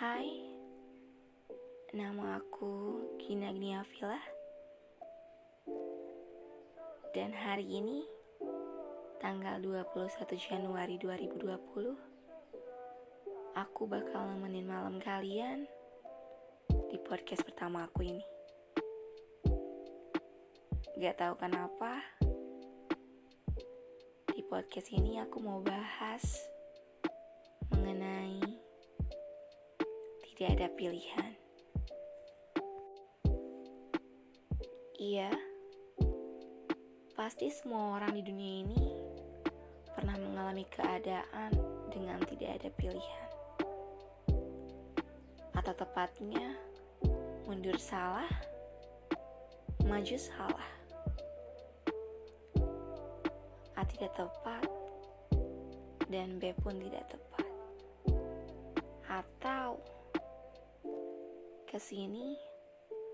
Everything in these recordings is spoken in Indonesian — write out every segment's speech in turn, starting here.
Hai, nama aku Gina Gniavila. Dan hari ini, tanggal 21 Januari 2020 Aku bakal nemenin malam kalian di podcast pertama aku ini. Gak tahu kenapa, di podcast ini aku mau bahas tidak ada pilihan. Iya, pasti semua orang di dunia ini pernah mengalami keadaan dengan tidak ada pilihan, atau tepatnya mundur salah, maju salah, A tidak tepat, dan B pun tidak tepat, atau ke sini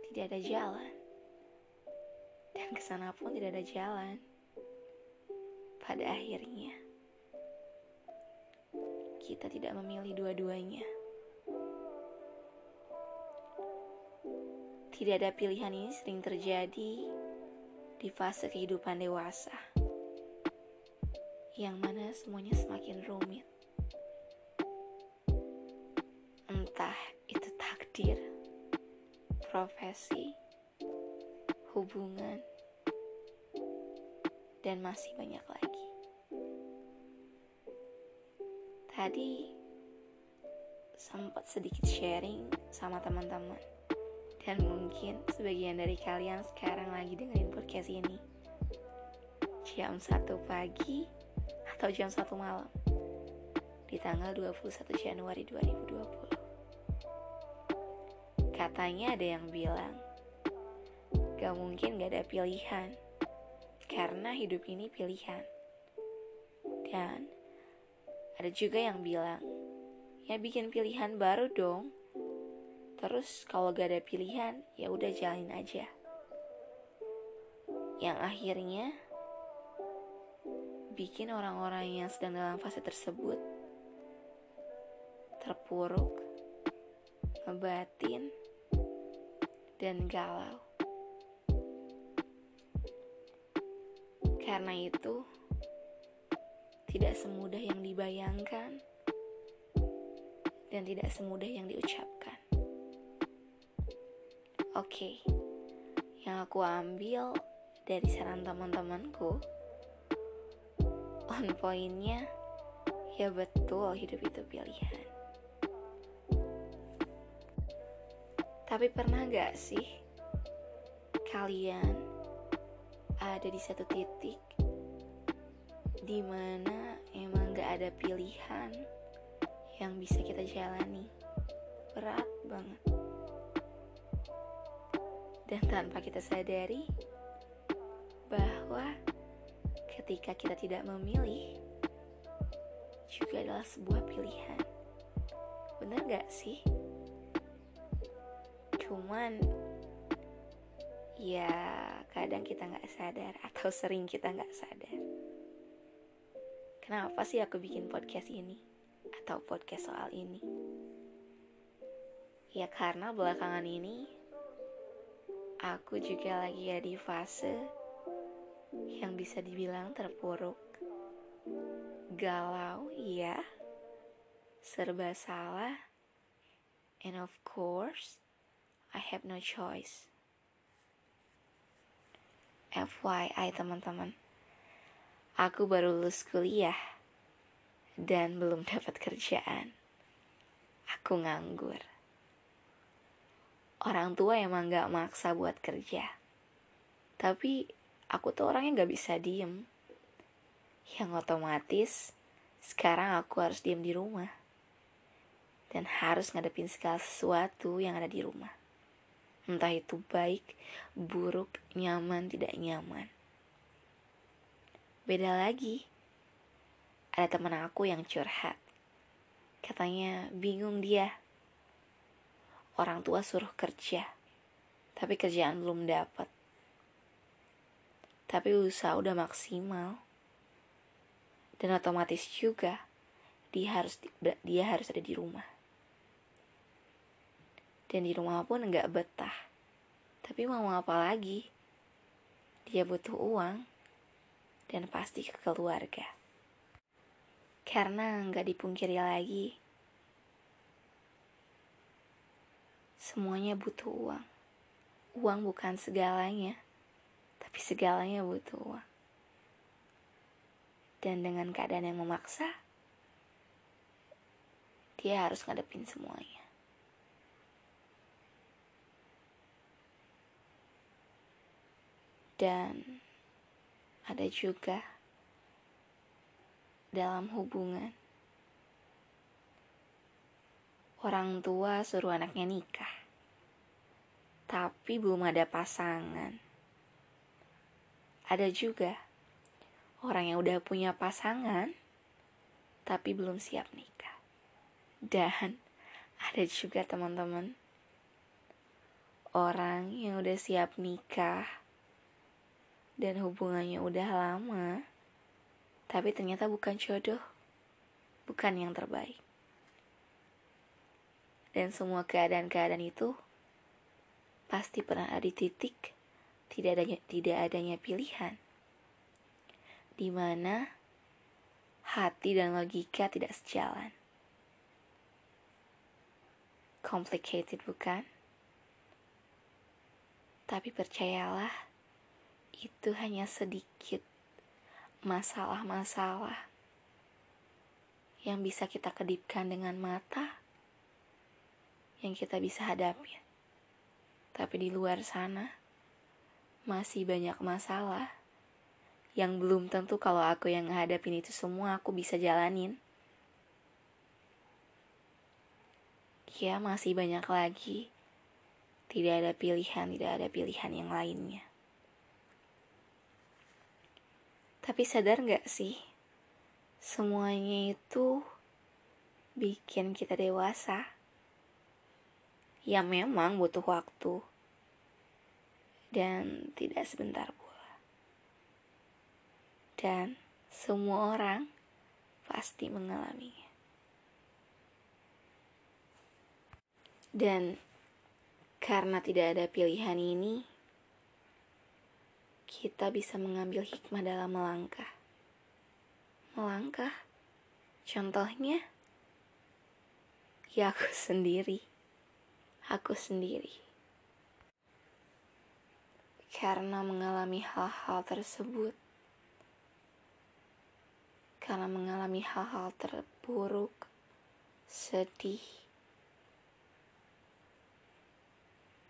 tidak ada jalan. Dan ke sana pun tidak ada jalan. Pada akhirnya kita tidak memilih dua-duanya. Tidak ada pilihan ini sering terjadi di fase kehidupan dewasa. Yang mana semuanya semakin rumit. Profesi, hubungan, dan masih banyak lagi. Tadi sempat sedikit sharing sama teman-teman dan mungkin sebagian dari kalian sekarang lagi dengerin podcast ini jam 1 pagi atau jam 1 malam di tanggal 21 Januari 2020. Katanya ada yang bilang, gak mungkin gak ada pilihan, karena hidup ini pilihan. Dan ada juga yang bilang, ya bikin pilihan baru dong. Terus kalau gak ada pilihan, ya udah jalanin aja. Yang akhirnya bikin orang-orang yang sedang dalam fase tersebut terpuruk, ngebatin, dan galau. Karena itu, tidak semudah yang dibayangkan dan tidak semudah yang diucapkan. Oke, yang aku ambil dari saran teman-temanku, on pointnya, ya betul hidup itu pilihan. Tapi pernah gak sih kalian ada di satu titik di mana emang gak ada pilihan yang bisa kita jalani? Berat banget. Dan tanpa kita sadari bahwa ketika kita tidak memilih juga adalah sebuah pilihan. Bener gak sih? Cuman ya kadang kita nggak sadar atau sering kita nggak sadar. Kenapa sih aku bikin podcast ini? Atau podcast soal ini? Ya karena belakangan ini aku juga lagi ada di fase yang bisa dibilang terpuruk. Galau ya serba salah. And of course I have no choice. FYI teman-teman, aku baru lulus kuliah dan belum dapat kerjaan. Aku nganggur. Orang tua emang gak maksa buat kerja. Tapi aku tuh orangnya gak bisa diem. Yang otomatis sekarang aku harus diem di rumah. Dan harus ngadepin segala sesuatu yang ada di rumah entah itu baik, buruk, nyaman, tidak nyaman. Beda lagi, ada teman aku yang curhat. Katanya bingung dia. Orang tua suruh kerja, tapi kerjaan belum dapat. Tapi usaha udah maksimal. Dan otomatis juga dia harus dia harus ada di rumah. Dan di rumah pun nggak betah. Tapi mau apa lagi? Dia butuh uang dan pasti ke keluarga. Karena nggak dipungkiri lagi, semuanya butuh uang. Uang bukan segalanya, tapi segalanya butuh uang. Dan dengan keadaan yang memaksa, dia harus ngadepin semuanya. Dan ada juga dalam hubungan orang tua suruh anaknya nikah, tapi belum ada pasangan. Ada juga orang yang udah punya pasangan, tapi belum siap nikah. Dan ada juga teman-teman orang yang udah siap nikah dan hubungannya udah lama, tapi ternyata bukan jodoh, bukan yang terbaik. Dan semua keadaan-keadaan itu pasti pernah ada di titik tidak adanya tidak adanya pilihan, di mana hati dan logika tidak sejalan complicated bukan? Tapi percayalah, itu hanya sedikit masalah-masalah yang bisa kita kedipkan dengan mata yang kita bisa hadapi. Tapi di luar sana masih banyak masalah yang belum tentu kalau aku yang ngadapin itu semua aku bisa jalanin. ya masih banyak lagi. Tidak ada pilihan, tidak ada pilihan yang lainnya. Tapi sadar gak sih, semuanya itu bikin kita dewasa. Ya memang butuh waktu. Dan tidak sebentar pula. Dan semua orang pasti mengalaminya. Dan karena tidak ada pilihan ini, kita bisa mengambil hikmah dalam melangkah. Melangkah, contohnya, ya aku sendiri. Aku sendiri. Karena mengalami hal-hal tersebut, karena mengalami hal-hal terburuk, sedih,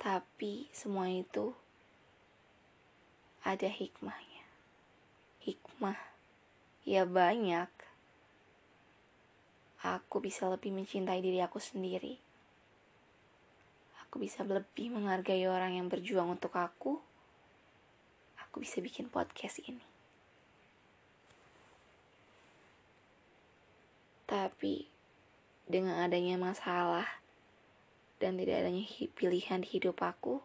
Tapi semua itu ada hikmahnya. Hikmah ya banyak. Aku bisa lebih mencintai diri aku sendiri. Aku bisa lebih menghargai orang yang berjuang untuk aku. Aku bisa bikin podcast ini. Tapi dengan adanya masalah, dan tidak adanya pilihan di hidup aku,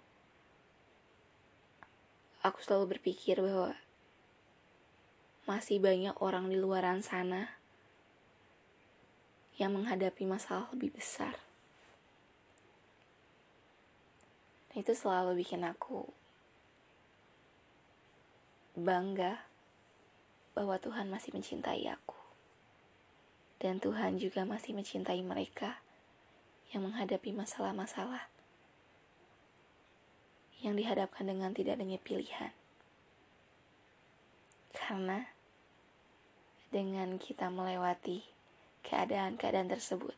aku selalu berpikir bahwa masih banyak orang di luaran sana yang menghadapi masalah lebih besar. Dan itu selalu bikin aku bangga bahwa Tuhan masih mencintai aku. Dan Tuhan juga masih mencintai mereka yang menghadapi masalah-masalah yang dihadapkan dengan tidak adanya pilihan. Karena dengan kita melewati keadaan-keadaan tersebut,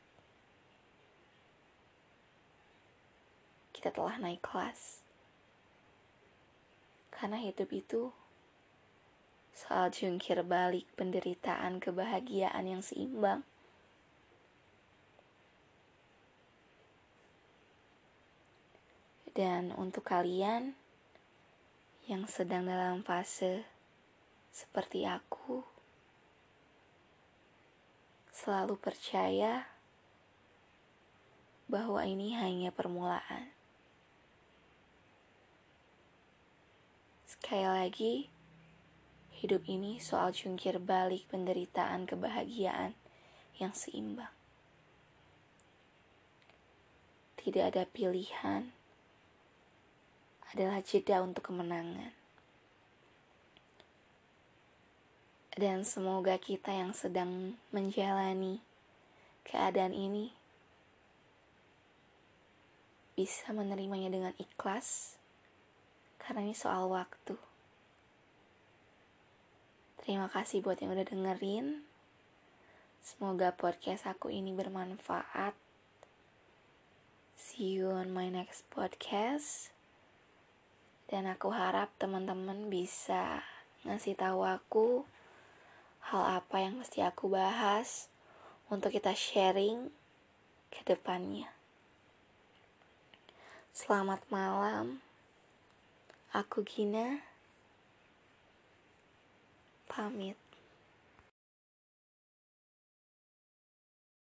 kita telah naik kelas. Karena hidup itu soal jungkir balik penderitaan kebahagiaan yang seimbang. Dan untuk kalian yang sedang dalam fase seperti aku, selalu percaya bahwa ini hanya permulaan. Sekali lagi, hidup ini soal jungkir balik penderitaan kebahagiaan yang seimbang. tidak ada pilihan adalah jeda untuk kemenangan. Dan semoga kita yang sedang menjalani keadaan ini bisa menerimanya dengan ikhlas karena ini soal waktu. Terima kasih buat yang udah dengerin. Semoga podcast aku ini bermanfaat. See you on my next podcast. Dan aku harap teman-teman bisa ngasih tahu aku hal apa yang mesti aku bahas untuk kita sharing ke depannya. Selamat malam. Aku Gina. Pamit.